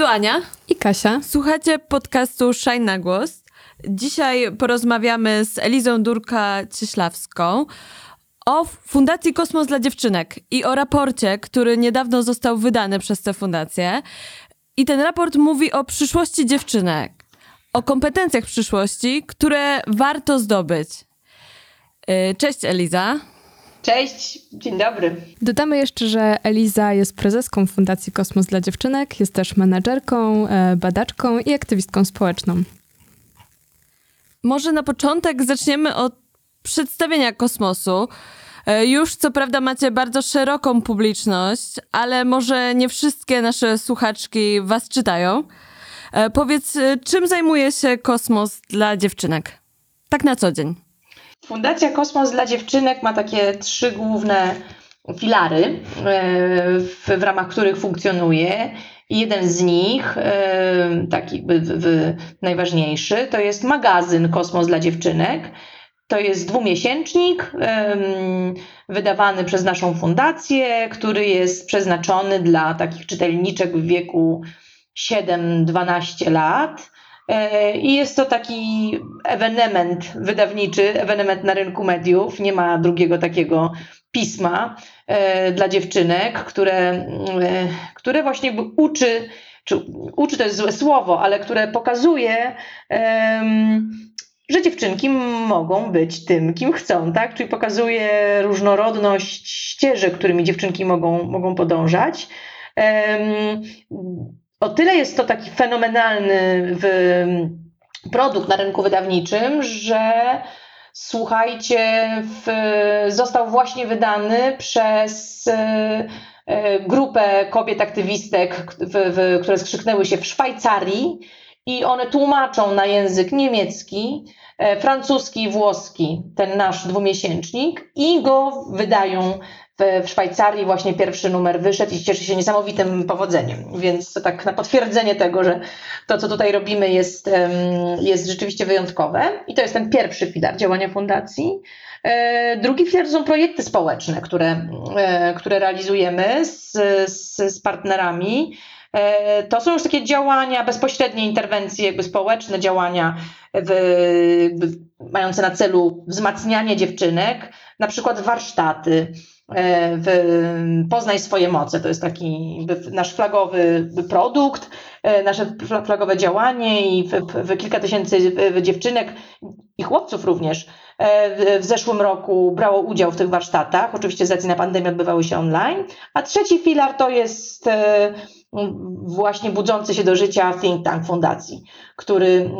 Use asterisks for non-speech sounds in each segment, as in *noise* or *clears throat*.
Tu Ania i Kasia. Słuchacie podcastu Shine na głos. Dzisiaj porozmawiamy z Elizą Durka-Cieślawską o Fundacji Kosmos dla Dziewczynek i o raporcie, który niedawno został wydany przez tę fundację. I ten raport mówi o przyszłości dziewczynek, o kompetencjach przyszłości, które warto zdobyć. Y, cześć Eliza. Cześć, dzień dobry. Dodamy jeszcze, że Eliza jest prezeską Fundacji Kosmos dla Dziewczynek, jest też menedżerką, e, badaczką i aktywistką społeczną. Może na początek zaczniemy od przedstawienia kosmosu. E, już co prawda macie bardzo szeroką publiczność, ale może nie wszystkie nasze słuchaczki was czytają. E, powiedz, czym zajmuje się kosmos dla dziewczynek? Tak na co dzień. Fundacja Kosmos dla Dziewczynek ma takie trzy główne filary, e, w, w ramach których funkcjonuje. Jeden z nich, e, taki najważniejszy, to jest magazyn Kosmos dla Dziewczynek. To jest dwumiesięcznik wydawany przez naszą fundację, który jest przeznaczony dla takich czytelniczek w wieku 7-12 lat. E, I jest to taki ewenement wydawniczy, ewenement na rynku mediów. Nie ma drugiego takiego pisma e, dla dziewczynek, które, e, które właśnie uczy, czy uczy to jest złe słowo, ale które pokazuje, że dziewczynki mogą być tym, kim chcą, tak? Czyli pokazuje różnorodność ścieżek, którymi dziewczynki mogą, mogą podążać. O tyle jest to taki fenomenalny produkt na rynku wydawniczym, że słuchajcie, w, został właśnie wydany przez e, grupę kobiet aktywistek, w, w, które skrzyknęły się w Szwajcarii i one tłumaczą na język niemiecki, e, francuski i włoski ten nasz dwumiesięcznik i go wydają w, Szwajcarii właśnie pierwszy numer wyszedł i cieszy się niesamowitym powodzeniem. Więc to tak na potwierdzenie tego, że to, co tutaj robimy, jest, jest rzeczywiście wyjątkowe. I to jest ten pierwszy filar działania fundacji. E, drugi filar to są projekty społeczne, które, e, które realizujemy z, z, z partnerami. E, to są już takie działania, bezpośrednie interwencje jakby społeczne, działania w, mające na celu wzmacnianie dziewczynek, na przykład warsztaty, Poznaj swoje moce. To jest taki nasz flagowy produkt, e, nasze flagowe działanie i kilka tysięcy dziewczynek i chłopców również e, w zeszłym roku brało udział w tych warsztatach. Oczywiście z racji na pandemię odbywały się online. A trzeci filar to jest właśnie budzący się do życia Think Tank Fundacji, który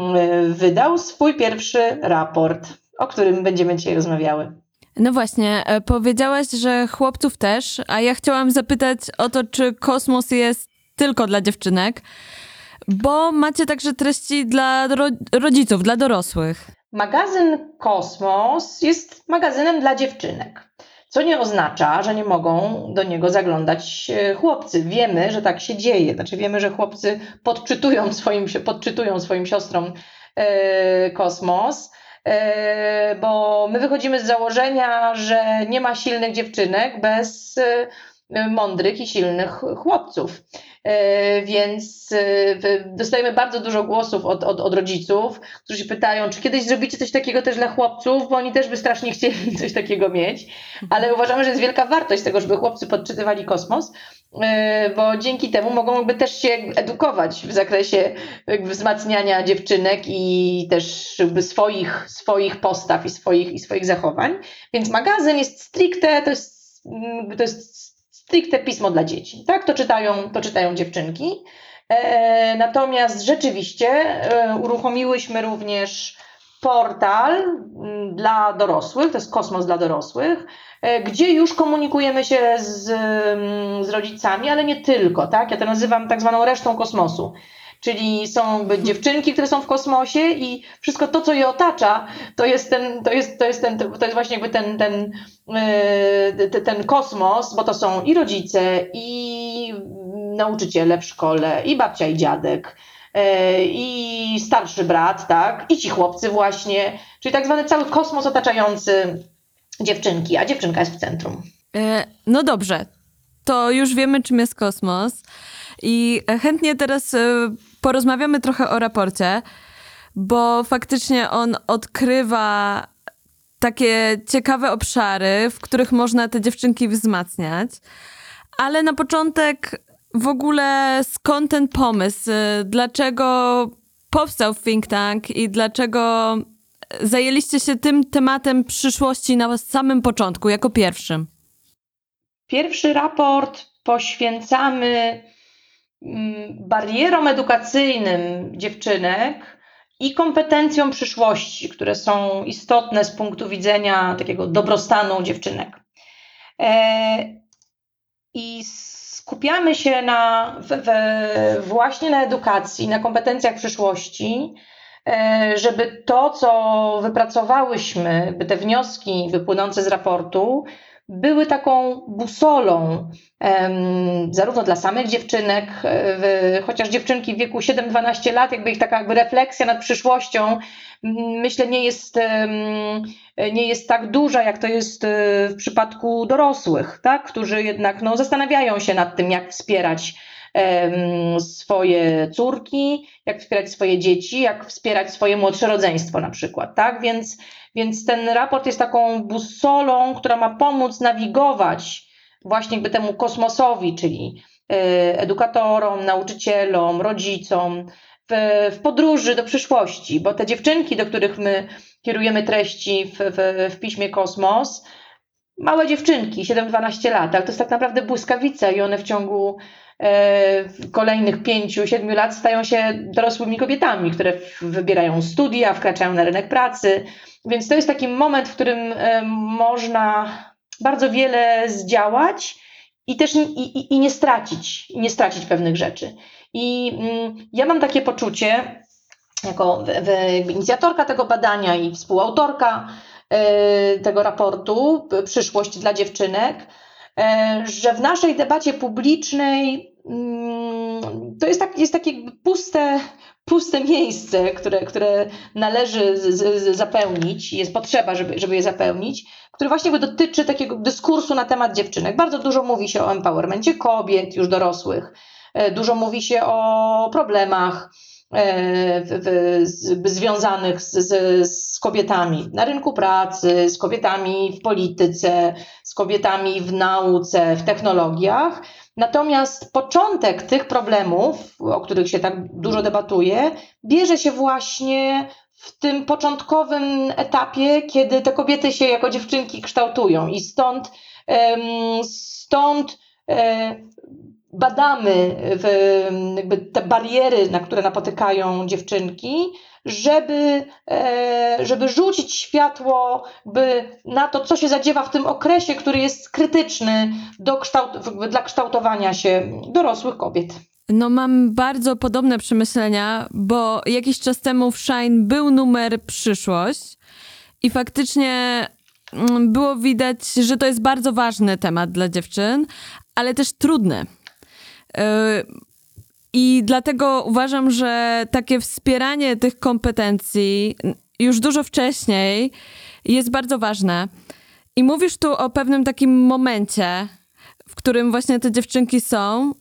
wydał swój pierwszy raport, o którym będziemy dzisiaj rozmawiały. No właśnie, e, powiedziałaś, że chłopców też, a ja chciałam zapytać o to, czy kosmos jest tylko dla dziewczynek, bo macie także treści dla ro rodziców, dla dorosłych. Magazyn Kosmos jest magazynem dla dziewczynek. Co nie oznacza, że nie mogą do niego zaglądać e, chłopcy. Wiemy, że tak się dzieje. Znaczy wiemy, że chłopcy podczytują swoim, podczytują swoim siostrom e, kosmos. E, bo my wychodzimy z założenia, że nie ma silnych dziewczynek bez e, mądrych i silnych chłopców. E, więc dostajemy bardzo dużo głosów od, od, od rodziców, którzy pytają, czy kiedyś zrobicie coś takiego też dla chłopców, bo oni też by strasznie *laughs* chcieli coś takiego mieć, ale uważamy, że jest wielka wartość tego, żeby chłopcy podczytywali kosmos, E, bo dzięki temu mogą jakby też się edukować w zakresie wzmacniania dziewczynek i też jakby swoich, swoich postaw i swoich, i swoich zachowań. Więc magazyn jest stricte, to jest, to jest stricte pismo dla dzieci. Tak? To czytają, to czytają dziewczynki. E, natomiast rzeczywiście e, uruchomiłyśmy również portal mm, dla dorosłych, to jest kosmos dla dorosłych, E, gdzie już komunikujemy się z, mm, z rodzicami, ale nie tylko, tak? Ja to nazywam tak zwaną resztą kosmosu. Czyli są dziewczynki, które są w kosmosie i wszystko to, co je otacza, to jest ten, to jest, to jest ten, to jest właśnie jakby ten, ten, ten, ten kosmos, bo to są i rodzice, i nauczyciele w szkole, i babcia, i dziadek, e, i starszy brat, tak, i ci chłopcy właśnie, czyli tak zwany cały kosmos otaczający dziewczynki, a dziewczynka jest w centrum. E, no dobrze, to już wiemy, czym jest kosmos. I chętnie teraz e, porozmawiamy trochę o raporcie, bo faktycznie on odkrywa takie ciekawe obszary, w których można te dziewczynki wzmacniać. Ale na początek w ogóle skąd ten pomysł? Dlaczego powstał think tank i dlaczego zajęliście się tym tematem przyszłości na samym początku, jako pierwszym? Pierwszy raport poświęcamy mm, barierom edukacyjnym dziewczynek i kompetencjom przyszłości, które są istotne z punktu widzenia takiego dobrostanu dziewczynek. E, I skupiamy się na, właśnie na edukacji, na kompetencjach przyszłości, e, żeby to, co wypracowałyśmy, by te wnioski wypłynące z raportu, były taką busolą, zarówno dla samych dziewczynek, e, chociaż dziewczynki w wieku 7-12 lat, jakby ich taka jakby refleksja nad przyszłością, myślę, nie jest, nie jest tak duża, jak to jest e, w przypadku dorosłych, tak? którzy jednak no, zastanawiają się nad tym, jak wspierać swoje córki, jak wspierać swoje dzieci, jak wspierać swoje młodsze rodzeństwo na przykład, tak? Więc, więc ten raport jest taką busolą, która ma pomóc nawigować właśnie jakby temu kosmosowi, czyli e, edukatorom, nauczycielom, rodzicom, w, w, podróży do przyszłości, bo te dziewczynki, do których my kierujemy treści w, w, w piśmie Kosmos, małe dziewczynki, 7-12 lat, ale to jest tak naprawdę błyskawica i one w ciągu kolejnych pięciu, siedmiu lat stają się dorosłymi kobietami, które wybierają studia, wkraczają na rynek pracy. Więc to jest taki moment, w którym e, można bardzo wiele zdziałać i też i, i, i nie stracić, nie stracić pewnych rzeczy. I mm, ja mam takie poczucie, jako inicjatorka tego badania i współautorka e, tego raportu Przyszłość dla dziewczynek, że w naszej debacie publicznej Mm, to jest, tak, jest takie puste, puste miejsce, które, które należy z, z, zapełnić, jest potrzeba, żeby, żeby je zapełnić, które właśnie dotyczy takiego dyskursu na temat dziewczynek. Bardzo dużo mówi się o empowermencie kobiet, już dorosłych, e, dużo mówi się o problemach e, związanych z, z, z kobietami na rynku pracy, z kobietami w polityce, z kobietami w nauce, w technologiach. Natomiast początek tych problemów, o których się tak dużo debatuje, bierze się właśnie w tym początkowym etapie, kiedy te kobiety się jako dziewczynki kształtują i stąd, stąd e, badamy te bariery, na które napotykają dziewczynki, żeby, e, żeby rzucić światło by na to, co się zadziewa w tym okresie, który jest krytyczny do kształt, dla kształtowania się dorosłych kobiet. No mam bardzo podobne przemyślenia, bo jakiś czas temu w Shine był numer Przyszłość i faktycznie mm, było widać, że to jest bardzo ważny temat dla dziewczyn, ale też trudny. E, i dlatego uważam, że takie wspieranie tych kompetencji już dużo wcześniej jest bardzo ważne. I mówisz tu o pewnym takim momencie, w którym właśnie te dziewczynki są.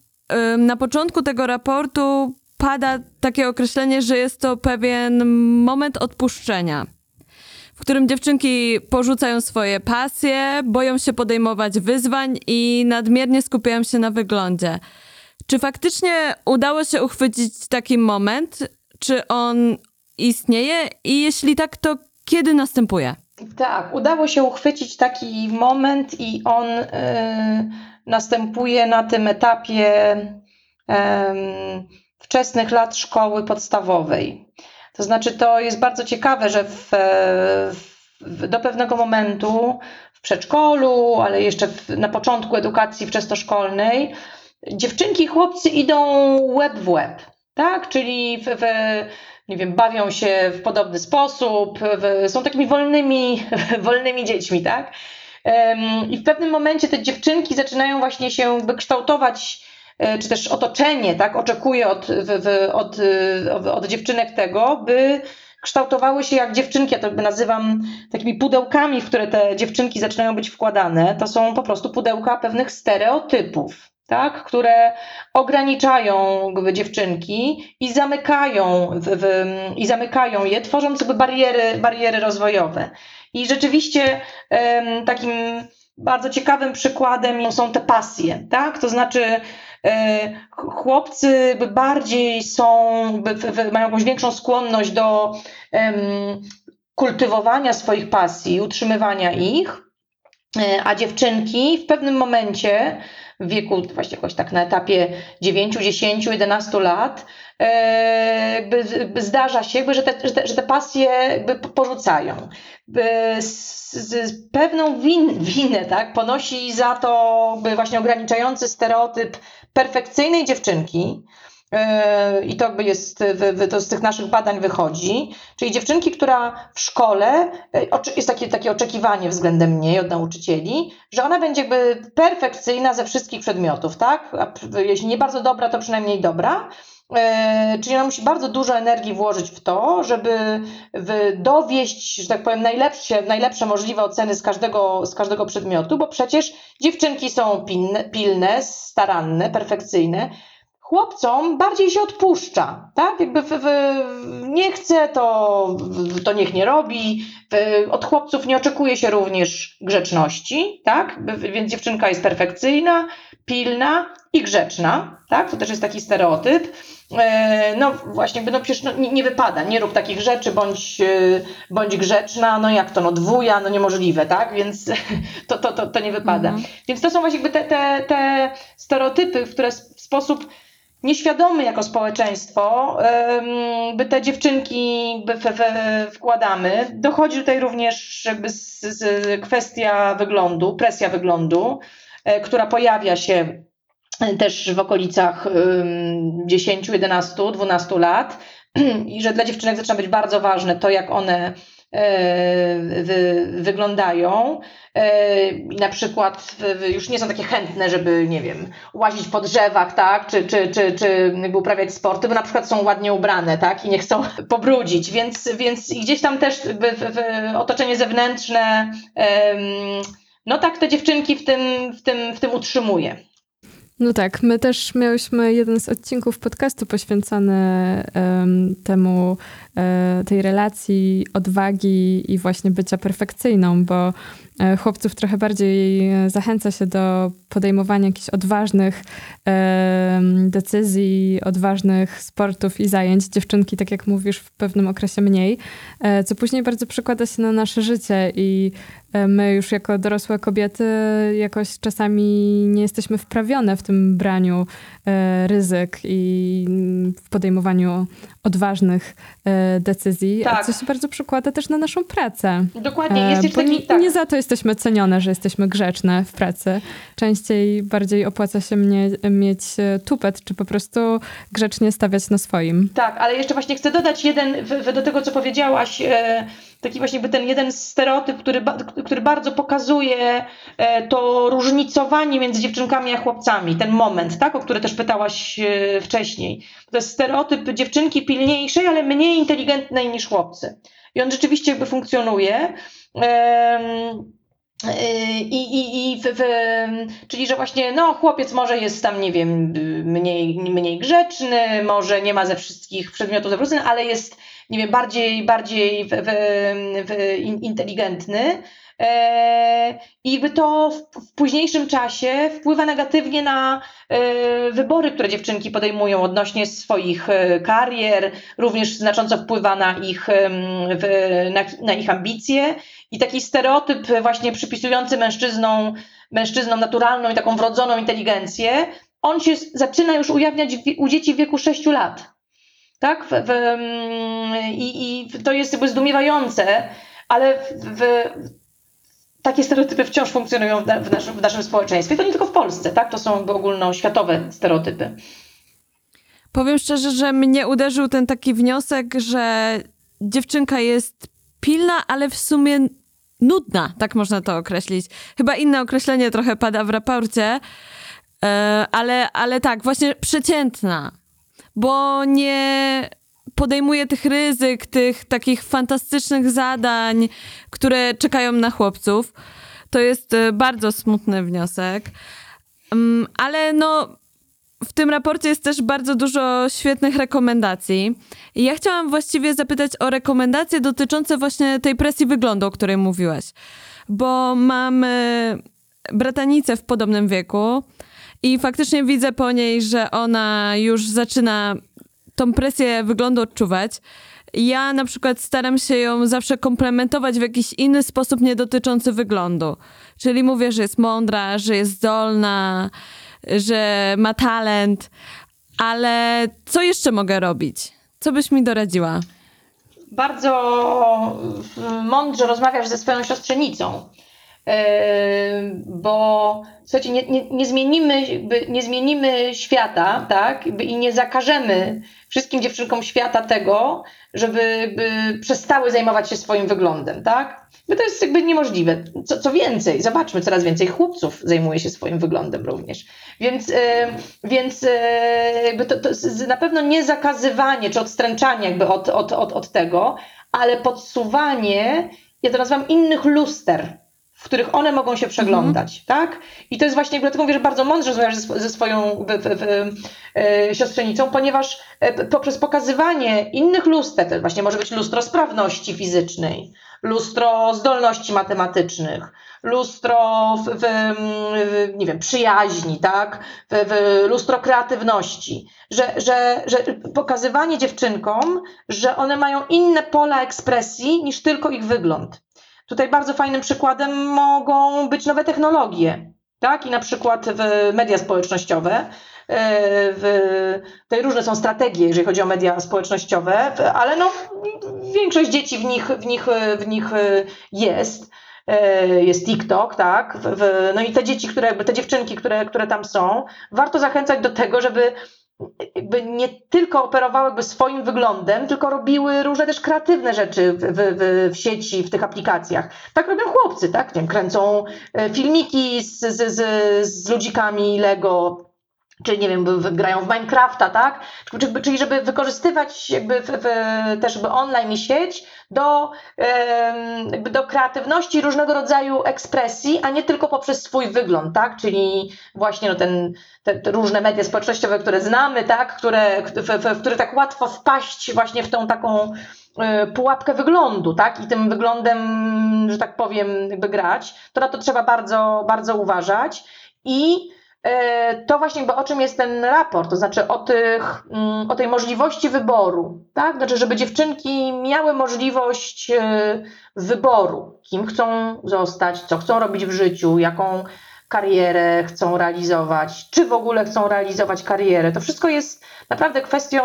Na początku tego raportu pada takie określenie, że jest to pewien moment odpuszczenia, w którym dziewczynki porzucają swoje pasje, boją się podejmować wyzwań i nadmiernie skupiają się na wyglądzie. Czy faktycznie udało się uchwycić taki moment? Czy on istnieje? I jeśli tak, to kiedy następuje? Tak, udało się uchwycić taki moment i on y, następuje na tym etapie y, wczesnych lat szkoły podstawowej. To znaczy, to jest bardzo ciekawe, że w, w, do pewnego momentu w przedszkolu, ale jeszcze w, na początku edukacji wczesnoszkolnej, dziewczynki i chłopcy idą web w web, tak? Czyli w, w nie wiem, bawią się w podobny sposób, w, są takimi wolnymi, *laughs* wolnymi dziećmi, tak? I w pewnym momencie te dziewczynki zaczynają właśnie się kształtować, e, czy też otoczenie, tak? Oczekuje od, w, od, od dziewczynek tego, by kształtowały się jak dziewczynki, ja to nazywam takimi pudełkami, w które te dziewczynki zaczynają być wkładane. To są po prostu pudełka pewnych stereotypów tak, które ograniczają jakby, dziewczynki i zamykają, w, w, i zamykają je, tworząc jakby bariery, bariery rozwojowe. I rzeczywiście em, takim bardzo ciekawym przykładem są te pasje, tak? To znaczy e, chłopcy bardziej są, mają jakąś większą skłonność do kultywowania swoich pasji, utrzymywania ich, e, a dziewczynki w pewnym momencie w wieku właśnie jakoś tak na etapie 9, 10, 11 lat e, zdarza się, że, te, że, te, że te pasje porzucają. Z, z pewną win, winę tak, ponosi za to właśnie ograniczający stereotyp perfekcyjnej dziewczynki, e, i to jest, to z tych naszych badań wychodzi, czyli dziewczynki, która w szkole, e, jest takie, takie oczekiwanie względem niej od nauczycieli, że ona będzie jakby perfekcyjna ze wszystkich przedmiotów, tak? A jeśli nie bardzo dobra, to przynajmniej dobra. E, czyli ona musi bardzo dużo energii włożyć w to, żeby dowieść, że tak powiem, najlepsze, najlepsze możliwe oceny z każdego, z każdego przedmiotu, bo przecież dziewczynki są pilne, pilne staranne, perfekcyjne. Chłopcom bardziej się odpuszcza, tak? Jakby w, w, nie chce, to, to niech nie robi. Od chłopców nie oczekuje się również grzeczności, tak? Więc dziewczynka jest perfekcyjna, pilna i grzeczna, tak? To też jest taki stereotyp. E, no właśnie, no przecież no, nie, nie, wypada, nie rób takich rzeczy, bądź, e, bądź grzeczna, no jak to, no dwuja, no niemożliwe, tak? Więc *laughs* to, to, to, to nie wypada. Mhm. Więc to są właśnie jakby te, te, te stereotypy, w które w sposób nieświadomy jako społeczeństwo, by te dziewczynki wkładamy. Dochodzi tutaj również jakby z, z kwestia wyglądu, presja wyglądu, e, która pojawia się też w okolicach 10, 11, 12 lat *clears throat* i że dla dziewczynek zaczyna być bardzo ważne to, jak one e, wy, wyglądają. E, na przykład już nie są takie chętne, żeby, nie wiem, łazić po drzewach, tak, czy, czy, czy, czy uprawiać sporty, bo na przykład są ładnie ubrane, tak, i nie chcą *laughs* pobrudzić, więc, więc gdzieś tam też w, w otoczenie zewnętrzne, no tak te dziewczynki w tym, w tym, w tym utrzymuje. No tak, my też miałyśmy jeden z odcinków podcastu poświęcony um, temu, um, tej relacji odwagi i właśnie bycia perfekcyjną, bo chłopców trochę bardziej e, zachęca się do podejmowania jakichś odważnych e, decyzji, odważnych sportów i zajęć. Dziewczynki, tak jak mówisz, w pewnym okresie mniej, co później bardzo przekłada się na nasze życie i my już jako dorosłe kobiety jakoś czasami nie jesteśmy wprawione w tym braniu ryzyk i w podejmowaniu odważnych decyzji, tak. co się bardzo przekłada też na naszą pracę. Dokładnie, jest taki, nie, tak. nie za to jest jesteśmy cenione, że jesteśmy grzeczne w pracy. Częściej bardziej opłaca się mnie, mieć e, tupet, czy po prostu grzecznie stawiać na swoim. Tak, ale jeszcze właśnie chcę dodać jeden, w, w, do tego, co powiedziałaś, e, taki właśnie ten jeden stereotyp, który, który bardzo pokazuje e, to różnicowanie między dziewczynkami a chłopcami, ten moment, tak, o który też pytałaś e, wcześniej. To jest stereotyp dziewczynki pilniejszej, ale mniej inteligentnej niż chłopcy. I on rzeczywiście jakby funkcjonuje. I, i, i w, w, czyli, że właśnie no, chłopiec może jest tam, nie wiem, mniej, mniej grzeczny, może nie ma ze wszystkich przedmiotów zawróceń, ale jest, nie wiem, bardziej, bardziej w, w, inteligentny. E, I to w, w, późniejszym czasie wpływa negatywnie na e, wybory, które dziewczynki podejmują odnośnie swoich e, karier, również znacząco wpływa na ich, na, na ich ambicje i taki stereotyp właśnie przypisujący mężczyznom, mężczyznom naturalną i taką wrodzoną inteligencję, on się zaczyna już ujawniać u dzieci w wieku 6 lat. Tak? W, w, i, I to jest jakby zdumiewające, ale w, takie stereotypy wciąż funkcjonują w naszym, w naszym społeczeństwie. To nie tylko w Polsce, tak? To są jakby ogólnoświatowe stereotypy. Powiem szczerze, że mnie uderzył ten taki wniosek, że dziewczynka jest pilna, ale w sumie nudna, tak można to określić. Chyba inne określenie trochę pada w raporcie, e, ale, ale tak, właśnie przeciętna, bo nie podejmuje tych ryzyk, tych takich fantastycznych zadań, które czekają na chłopców. To jest e, bardzo smutny wniosek. Um, ale no, w tym raporcie jest też bardzo dużo świetnych rekomendacji. I ja chciałam właściwie zapytać o rekomendacje dotyczące właśnie tej presji wyglądu, o której mówiłaś. Bo mamy bratanicę w podobnym wieku i faktycznie widzę po niej, że ona już zaczyna tą presję wyglądu odczuwać. Ja na przykład staram się ją zawsze komplementować w jakiś inny sposób, nie dotyczący wyglądu. Czyli mówię, że jest mądra, że jest zdolna, że ma talent, ale co jeszcze mogę robić? Co byś mi doradziła? Bardzo mądrze rozmawiasz ze swoją siostrzenicą, bo słuchajcie, nie, nie, nie, zmienimy, nie zmienimy świata, tak, i nie zakażemy wszystkim dziewczynkom świata tego, żeby przestały zajmować się swoim wyglądem, tak? Bo to jest jakby niemożliwe. Co, co więcej, zobaczmy, coraz więcej chłopców zajmuje się swoim wyglądem również. Więc, e, więc e, jakby to, to na pewno nie zakazywanie czy odstręczanie jakby od, od, od, od tego, ale podsuwanie, ja to nazywam innych luster, w których one mogą się przeglądać, mhm. tak? I to jest właśnie, dlatego mówię, że bardzo mądrze rozmawiasz ze, ze swoją w, w, w, e, siostrzenicą, ponieważ e, poprzez pokazywanie innych luster, to właśnie może być lustro sprawności fizycznej, lustro zdolności matematycznych, lustro w, w, w nie wiem, przyjaźni, tak? Lustro kreatywności, że, że, że pokazywanie dziewczynkom, że one mają inne pola ekspresji niż tylko ich wygląd. Tutaj bardzo fajnym przykładem mogą być nowe technologie, tak? I na przykład w media społecznościowe, e, w, tutaj różne są strategie, jeżeli chodzi o media społecznościowe, ale no, większość dzieci w nich, w nich, w nich jest. E, jest TikTok, tak? no i te dzieci, które, te dziewczynki, które, które tam są, warto zachęcać do tego, żeby jakby nie tylko operowałyby swoim wyglądem, tylko robiły różne też kreatywne rzeczy w, w, w sieci, w tych aplikacjach. Tak robią chłopcy, tak? Wiem, kręcą e, filmiki z, z, z, z ludzikami Lego, czy nie wiem, grają w Minecrafta, tak? Czyli żeby wykorzystywać jakby w, w, też jakby online i sieć do, jakby do kreatywności różnego rodzaju ekspresji, a nie tylko poprzez swój wygląd, tak? Czyli właśnie no ten, te, te różne media społecznościowe, które znamy, tak? Które, w, w, w które tak łatwo wpaść właśnie w tą taką e, pułapkę wyglądu, tak? I tym wyglądem, że tak powiem, jakby grać, to na to trzeba bardzo, bardzo uważać i to właśnie jakby o czym jest ten raport, to znaczy o, tych, mm, o tej możliwości wyboru, tak? Znaczy, żeby dziewczynki miały możliwość e, wyboru, kim chcą zostać, co chcą robić w życiu, jaką karierę chcą realizować, czy w ogóle chcą realizować karierę. To wszystko jest naprawdę kwestią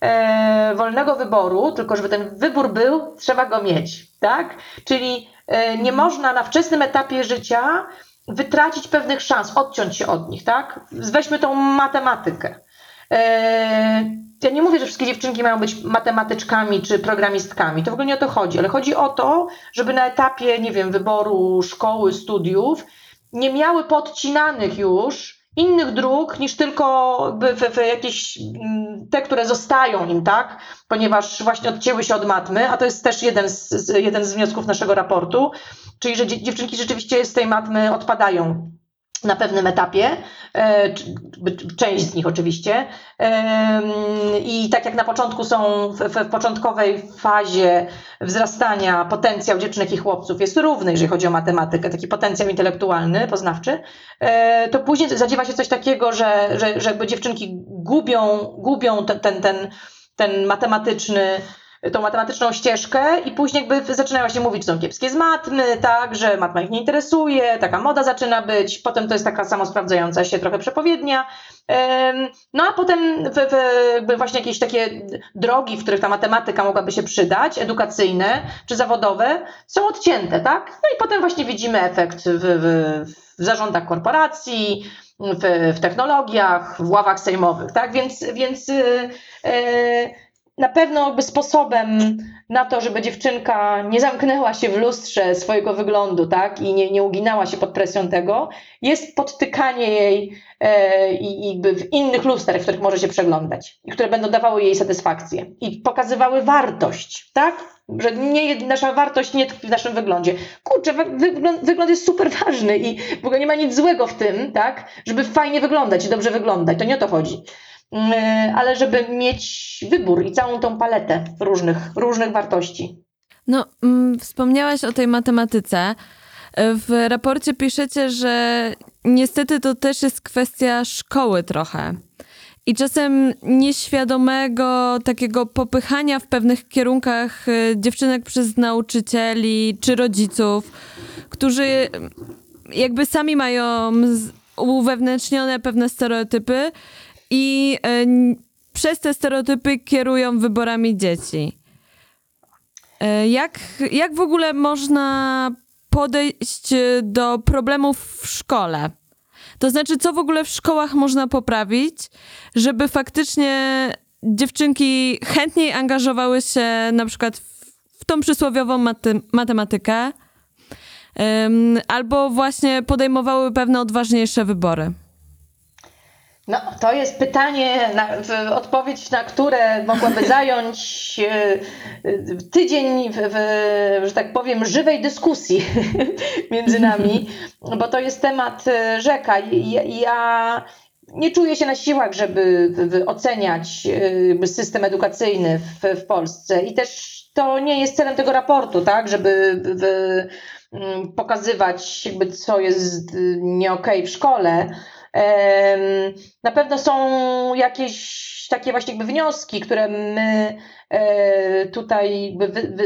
e, wolnego wyboru, tylko żeby ten wybór był, trzeba go mieć, tak? Czyli e, nie można na wczesnym etapie życia wytracić pewnych szans, odciąć się od nich, tak? Weźmy tą matematykę. Eee, ja nie mówię, że wszystkie dziewczynki mają być matematyczkami czy programistkami. To w ogóle nie o to chodzi, ale chodzi o to, żeby na etapie, nie wiem, wyboru szkoły, studiów nie miały podcinanych już innych dróg niż tylko jakieś mm, te, które zostają im, tak? Ponieważ właśnie odcięły się od matmy, a to jest też jeden z, jeden z wniosków naszego raportu, czyli że dziewczynki rzeczywiście z tej matmy odpadają na pewnym etapie, e, część z nich oczywiście. I tak jak na początku są w, w, początkowej fazie wzrastania potencjał dziewczynek i chłopców jest równy, jeżeli chodzi o matematykę, taki potencjał intelektualny, poznawczy, e, to później zadziewa się coś takiego, że, że, że jakby dziewczynki gubią, gubią ten, ten, ten, ten matematyczny tą matematyczną ścieżkę i później jakby zaczynają właśnie mówić, że są kiepskie z matmy, tak, że matma ich nie interesuje, taka moda zaczyna być, potem to jest taka samosprawdzająca się trochę przepowiednia, no a potem w, w, właśnie jakieś takie drogi, w których ta matematyka mogłaby się przydać, edukacyjne czy zawodowe, są odcięte, tak? No i potem właśnie widzimy efekt w, w, w zarządach korporacji, w, w technologiach, w ławach sejmowych, tak? Więc, więc yy, yy, na pewno jakby sposobem na to, żeby dziewczynka nie zamknęła się w lustrze swojego wyglądu, tak, i nie, nie uginała się pod presją tego, jest podtykanie jej e, i jakby w innych lustrach, w których może się przeglądać i które będą dawały jej satysfakcję i pokazywały wartość, tak, że nie, nasza wartość nie tkwi w naszym wyglądzie. Kurczę, wygląd, wygląd jest super ważny i w ogóle nie ma nic złego w tym, tak, żeby fajnie wyglądać i dobrze wyglądać, to nie o to chodzi. Mm, ale żeby mieć wybór i całą tą paletę różnych, różnych wartości. No, mm, wspomniałaś o tej matematyce. W raporcie piszecie, że niestety to też jest kwestia szkoły trochę. I czasem nieświadomego takiego popychania w pewnych kierunkach y, dziewczynek przez nauczycieli czy rodziców, którzy jakby sami mają uwewnętrznione pewne stereotypy i e, przez te stereotypy kierują wyborami dzieci. E, jak, jak w ogóle można podejść do problemów w szkole? To znaczy, co w ogóle w szkołach można poprawić, żeby faktycznie dziewczynki chętniej angażowały się na przykład w, w tą przysłowiową maty matematykę, albo właśnie podejmowały pewne odważniejsze wybory? No, to jest pytanie, na, odpowiedź na które mogłaby *laughs* zająć e, tydzień, w, w, że tak powiem, żywej dyskusji *laughs* między nami, *laughs* bo to jest temat e, rzeka. Ja, ja nie czuję się na siłach, żeby oceniać system edukacyjny w, w Polsce. I też to nie jest celem tego raportu, tak, żeby pokazywać, jakby, co jest nie okay w szkole na pewno są jakieś takie właśnie jakby wnioski, które my e, tutaj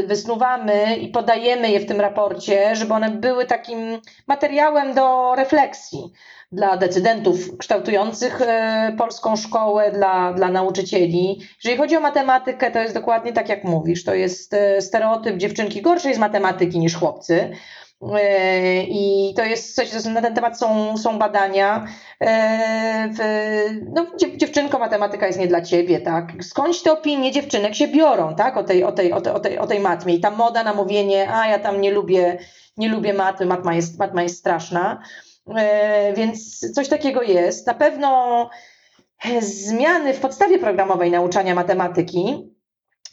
wysnuwamy i podajemy je w tym raporcie, żeby one były takim materiałem do refleksji dla decydentów kształtujących e, polską szkołę, dla, dla nauczycieli. Jeżeli chodzi o matematykę, to jest dokładnie tak, jak mówisz. To jest e, stereotyp dziewczynki gorszej z matematyki niż chłopcy. E, I to jest coś, na ten temat są, są badania. E, w, no, dziewczynko, matematyka jest nie dla ciebie, tak? Skądś te opinie dziewczynek się biorą, tak? O tej, o tej, o tej, o tej, o tej matmie. I ta moda na mówienie, a ja tam nie lubię, nie lubię matmy, matma jest, matma jest straszna. E, więc coś takiego jest. Na pewno zmiany w podstawie programowej nauczania matematyki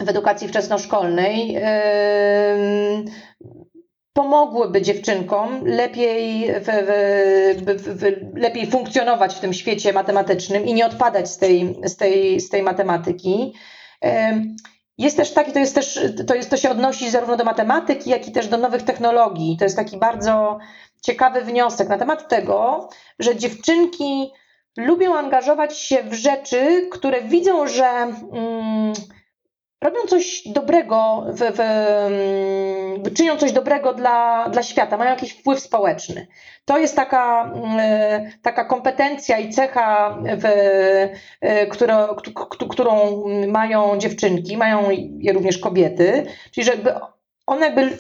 w edukacji wczesnoszkolnej pomogłyby dziewczynkom lepiej, w, w, w, lepiej funkcjonować w tym świecie matematycznym i nie odpadać z tej, z tej, z tej matematyki. Jest też taki, to jest też, to, jest, to się odnosi zarówno do matematyki, jak i też do nowych technologii. To jest taki bardzo ciekawy wniosek na temat tego, że dziewczynki lubią angażować się w rzeczy, które widzą, że. Mm, robią coś dobrego, w, w, mm, czynią coś dobrego dla, dla świata, mają jakiś wpływ społeczny. To jest taka, mm, taka kompetencja i cecha, w, e, która, którą mają dziewczynki, mają je również kobiety, czyli żeby one jakby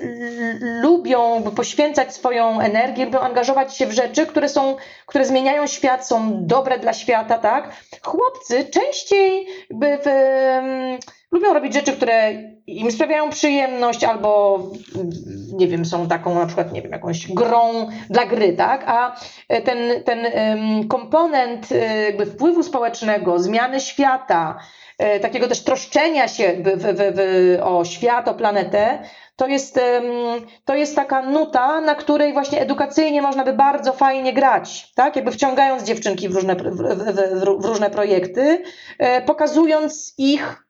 lubią poświęcać swoją energię, lubią angażować się w rzeczy, które są, które zmieniają świat, są dobre dla świata, tak? Chłopcy częściej by w, lubią robić rzeczy, które im sprawiają przyjemność, albo nie wiem, są taką na przykład, nie wiem, jakąś grą dla gry, tak? A ten, ten komponent jakby wpływu społecznego, zmiany świata, e, takiego też troszczenia się w, w, w, o świat, o planetę, to jest, to jest taka nuta, na której właśnie edukacyjnie można by bardzo fajnie grać, tak? Jakby wciągając dziewczynki w różne, w, w, w różne projekty, e, pokazując ich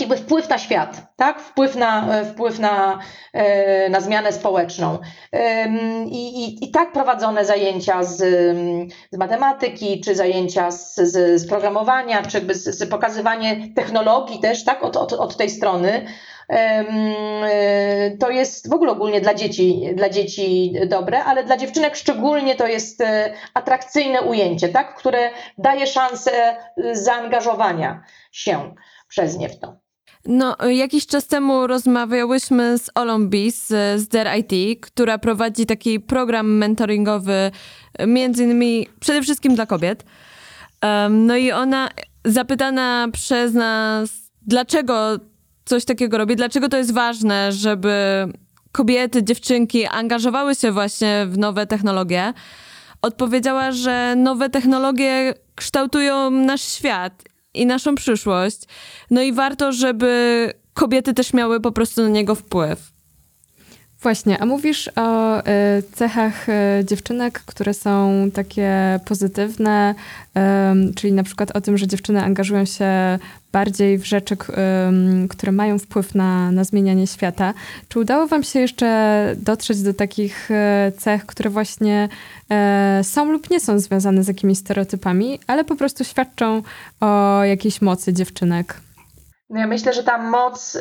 jakby wpływ na świat, tak? wpływ, na, wpływ na, e, na zmianę społeczną. I, i, I tak prowadzone zajęcia z, z matematyki, czy zajęcia z, z, z programowania, czy z, z pokazywanie technologii też tak? od, od, od tej strony E, to jest w ogóle ogólnie dla dzieci, dla dzieci dobre, ale dla dziewczynek szczególnie to jest e, atrakcyjne ujęcie, tak? które daje szansę e, zaangażowania się przez nie w to. No, jakiś czas temu rozmawiałyśmy z Olą Bis z Der IT, która prowadzi taki program mentoringowy, między innymi przede wszystkim dla kobiet. No i ona zapytana przez nas dlaczego coś takiego robi, dlaczego to jest ważne, żeby kobiety, dziewczynki angażowały się właśnie w nowe technologie, odpowiedziała, że nowe technologie kształtują nasz świat i naszą przyszłość. No i warto, żeby kobiety też miały po prostu na niego wpływ. Właśnie, a mówisz o y, cechach y, dziewczynek, które są takie pozytywne, czyli na przykład o tym, że dziewczyny angażują się bardziej w rzeczy, które mają wpływ na, na zmienianie świata. Czy udało Wam się jeszcze dotrzeć do takich y, cech, które właśnie są lub nie są związane z jakimiś stereotypami, ale po prostu świadczą o jakiejś mocy dziewczynek? No ja myślę, że ta moc,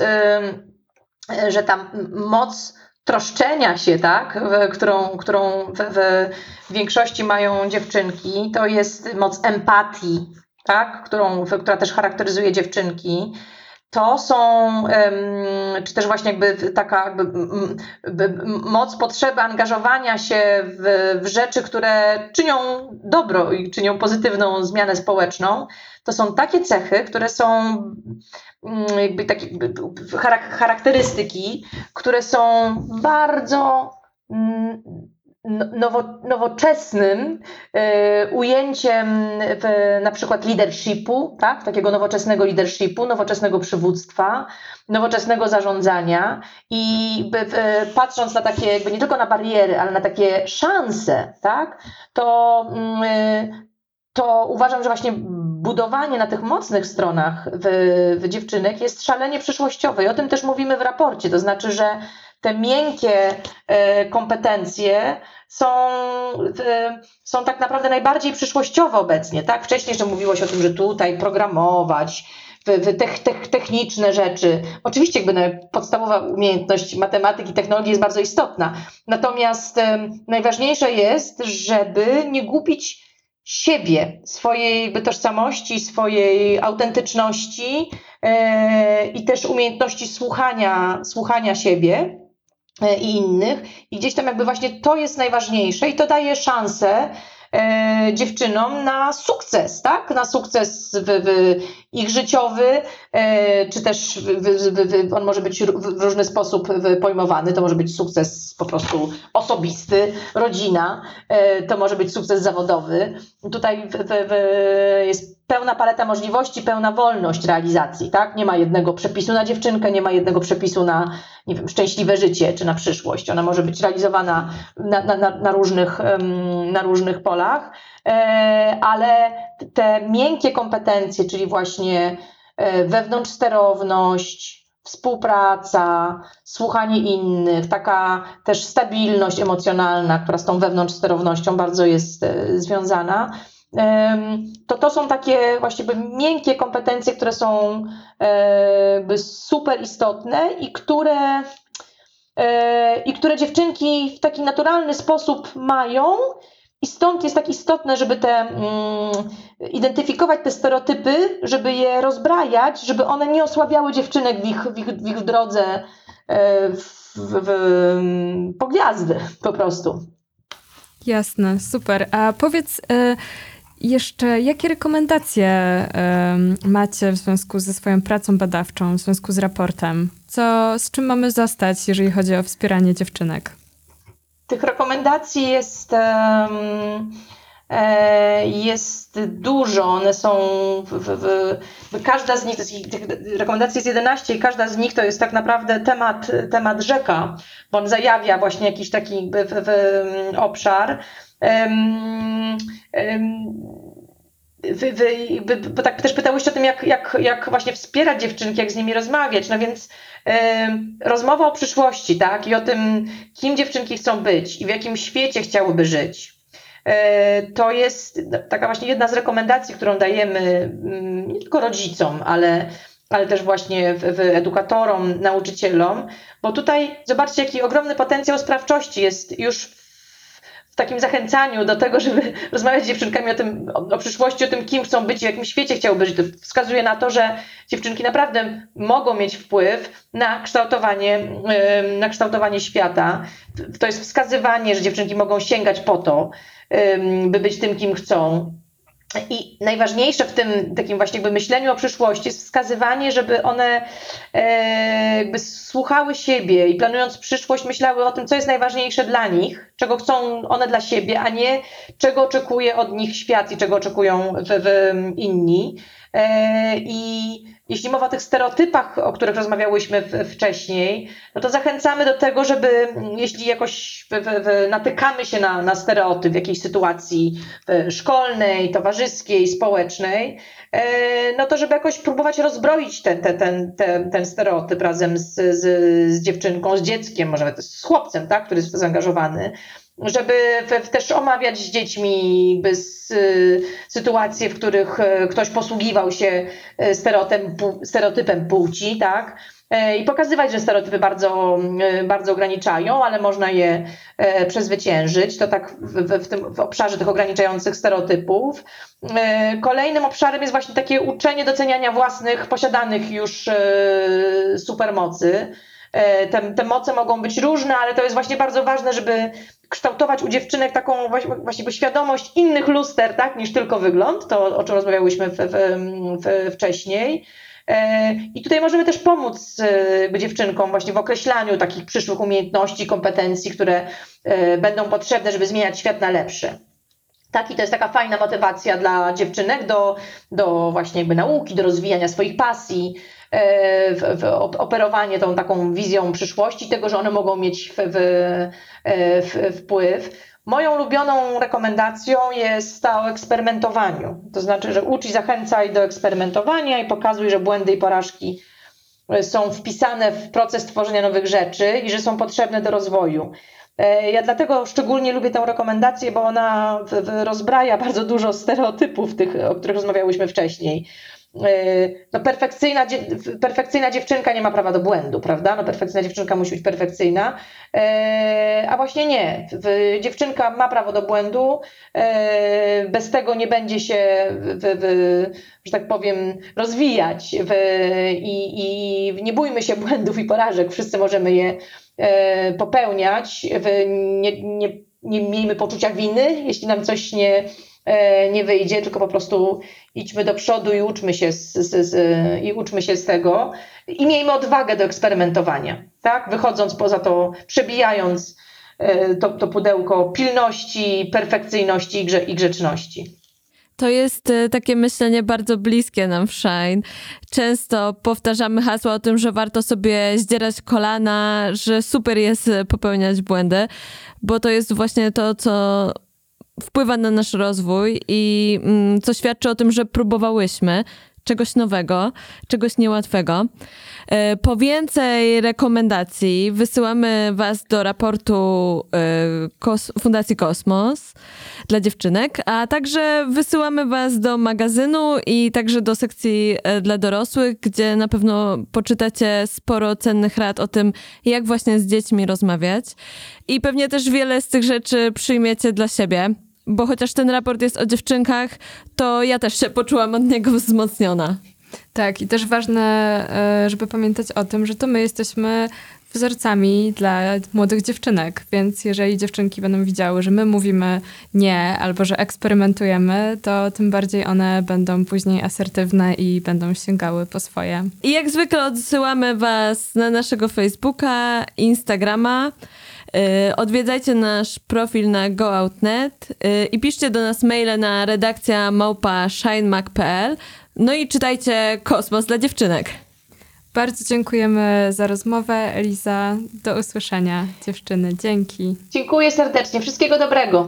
że ta moc troszczenia się, tak, w, którą, którą w, w, większości mają dziewczynki, to jest moc empatii, tak, którą, która też charakteryzuje dziewczynki. To są, czy też właśnie jakby taka jakby moc potrzeby angażowania się w, w rzeczy, które czynią dobro i czynią pozytywną zmianę społeczną. To są takie cechy, które są Mm, jakby takie charakterystyki, które są bardzo mm, nowo, nowoczesnym y, ujęciem na przykład leadershipu, tak? takiego nowoczesnego leadershipu, nowoczesnego przywództwa, nowoczesnego zarządzania i patrząc na takie, jakby nie tylko na bariery, ale na takie szanse, tak? to, y, to uważam, że właśnie budowanie na tych mocnych stronach w, w dziewczynek jest szalenie przyszłościowe i o tym też mówimy w raporcie. To znaczy, że te miękkie e, kompetencje są, są tak naprawdę najbardziej przyszłościowe obecnie. Tak? Wcześniej jeszcze mówiło się o tym, że tutaj programować, techniczne rzeczy. Oczywiście jakby podstawowa umiejętność matematyki, technologii jest bardzo istotna. Natomiast najważniejsze jest, żeby nie gubić siebie, swojej tożsamości, swojej autentyczności yy, i też umiejętności słuchania, słuchania siebie yy, i innych. I gdzieś tam jakby właśnie to jest najważniejsze i to daje szansę e, dziewczynom na sukces, tak? Na sukces w, w ich życiowy, e, czy też w, w, on może być w różny sposób pojmowany. To może być sukces po prostu osobisty, rodzina, e, to może być sukces zawodowy. Tutaj jest pełna paleta możliwości, pełna wolność realizacji, tak? Nie ma jednego przepisu na dziewczynkę, nie ma jednego przepisu na, nie wiem, szczęśliwe życie czy na przyszłość. Ona może być realizowana na, na, na, różnych, na różnych polach, e, ale te miękkie kompetencje, czyli właśnie e, wewnątrzsterowność, współpraca, słuchanie innych, taka też stabilność emocjonalna, która z tą wewnątrzsterownością bardzo jest e, związana, to to są takie właściwie miękkie kompetencje, które są e, super istotne i które, e, i które dziewczynki w taki naturalny sposób mają. I stąd jest tak istotne, żeby te, mm, identyfikować te stereotypy, żeby je rozbrajać, żeby one nie osłabiały dziewczynek w ich, w ich, w ich drodze e, w, w, po gwiazdy po prostu. Jasne, super. A powiedz, jeszcze jakie rekomendacje y, macie w związku ze swoją pracą badawczą, w związku z raportem? Co, z czym mamy zostać, jeżeli chodzi o wspieranie dziewczynek? Tych rekomendacji jest, jest dużo. One są. W, w, każda z nich, tych rekomendacji jest 11 i każda z nich to jest tak naprawdę temat, temat rzeka, bo on zajawia właśnie jakiś taki obszar wy, wy, bo tak też pytałyście o tym, jak, jak, jak właśnie wspierać dziewczynki, jak z nimi rozmawiać. No więc rozmowa o przyszłości, tak? I o tym, kim dziewczynki chcą być i w jakim świecie chciałyby żyć. Y, to jest taka właśnie jedna z rekomendacji, którą dajemy y, nie tylko rodzicom, ale, ale też właśnie w, w edukatorom, nauczycielom, bo tutaj zobaczcie, jaki ogromny potencjał sprawczości jest już takim zachęcaniu do tego, żeby *laughs* rozmawiać z dziewczynkami o tym, o, o, przyszłości, o tym, kim chcą być, w jakim świecie chciałby być. To wskazuje na to, że dziewczynki naprawdę mogą mieć wpływ na kształtowanie, na kształtowanie świata. To jest wskazywanie, że dziewczynki mogą sięgać po to, by być tym, kim chcą. I najważniejsze w tym takim właśnie jakby myśleniu o przyszłości jest wskazywanie, żeby one e, jakby słuchały siebie i planując przyszłość myślały o tym, co jest najważniejsze dla nich, czego chcą one dla siebie, a nie czego oczekuje od nich świat i czego oczekują w, w inni. E, I jeśli mowa o tych stereotypach, o których rozmawiałyśmy w, wcześniej, no to zachęcamy do tego, żeby jeśli jakoś w, w, natykamy się na, na stereotyp w jakiejś sytuacji szkolnej, towarzyskiej, społecznej, e, no to żeby jakoś próbować rozbroić ten, ten, ten, ten, ten stereotyp razem z, z, z dziewczynką, z dzieckiem, może nawet z chłopcem, tak, który jest zaangażowany żeby też omawiać z dziećmi bez, y, sytuacje, w których y, ktoś posługiwał się y, stereotypem, płci, tak? I pokazywać, że stereotypy bardzo, bardzo ograniczają, ale można je przezwyciężyć. To tak w, w, tym, w obszarze tych ograniczających stereotypów. Kolejnym obszarem jest właśnie takie uczenie doceniania własnych, posiadanych już supermocy. Te, te moce mogą być różne, ale to jest właśnie bardzo ważne, żeby kształtować u dziewczynek taką właśnie świadomość innych luster, tak, niż tylko wygląd, to o czym rozmawiałyśmy w, w, w, wcześniej. E, I tutaj możemy też pomóc e, dziewczynkom właśnie w określaniu takich przyszłych umiejętności, kompetencji, które e, będą potrzebne, żeby zmieniać świat na lepszy. Tak, i to jest taka fajna motywacja dla dziewczynek do, do właśnie jakby nauki, do rozwijania swoich pasji, E, w, w operowanie tą taką wizją przyszłości, tego, że one mogą mieć w, wpływ. Moją ulubioną rekomendacją jest ta o eksperymentowaniu. To znaczy, że ucz i zachęcaj do eksperymentowania i pokazuj, że błędy i porażki e, są wpisane w proces tworzenia nowych rzeczy i że są potrzebne do rozwoju. E, ja dlatego szczególnie lubię tę rekomendację, bo ona rozbraja *laughs* bardzo dużo stereotypów, tych, o których rozmawiałyśmy wcześniej. E, no perfekcyjna, perfekcyjna dziewczynka nie ma prawa do błędu, prawda? No perfekcyjna dziewczynka musi być perfekcyjna, e, a właśnie nie. Dziewczynka ma prawo do błędu, e, bez tego nie będzie się, w, w, że tak powiem, rozwijać w, i, i nie bójmy się błędów i porażek, wszyscy możemy je popełniać, nie, nie, nie miejmy poczucia winy, jeśli nam coś nie, nie wyjdzie, tylko po prostu idźmy do przodu i uczmy się z, z, z, i uczmy się z tego i miejmy odwagę do eksperymentowania, tak? Wychodząc poza to, przebijając e, to, to pudełko pilności, perfekcyjności i, grze, i grzeczności. To jest e, takie myślenie bardzo bliskie nam w Shine. Często powtarzamy hasła o tym, że warto sobie zdzierać kolana, że super jest popełniać błędy, bo to jest właśnie to, co wpływa na nasz rozwój i mm, co świadczy o tym, że próbowałyśmy czegoś nowego, czegoś niełatwego. E, po więcej rekomendacji wysyłamy Was do raportu e, Fundacji Kosmos dla dziewczynek, a także wysyłamy Was do magazynu i także do sekcji e, dla dorosłych, gdzie na pewno poczytacie sporo cennych rad o tym, jak właśnie z dziećmi rozmawiać. I pewnie też wiele z tych rzeczy przyjmiecie dla siebie bo chociaż ten raport jest o dziewczynkach, to ja też się poczułam od niego wzmocniona. Tak, i też ważne, e, żeby pamiętać o tym, że to my jesteśmy wzorcami dla młodych dziewczynek, więc jeżeli dziewczynki będą widziały, że my mówimy nie albo że eksperymentujemy, to tym bardziej one będą później asertywne i będą sięgały po swoje. I jak zwykle odsyłamy Was na naszego Facebooka, Instagrama. Y, odwiedzajcie nasz profil na gooutnet y, i piszcie do nas maile na redakcja małpa shinemac.pl. No i czytajcie Kosmos dla dziewczynek. Bardzo dziękujemy za rozmowę, Eliza. Do usłyszenia, dziewczyny. Dzięki. Dziękuję serdecznie. Wszystkiego dobrego.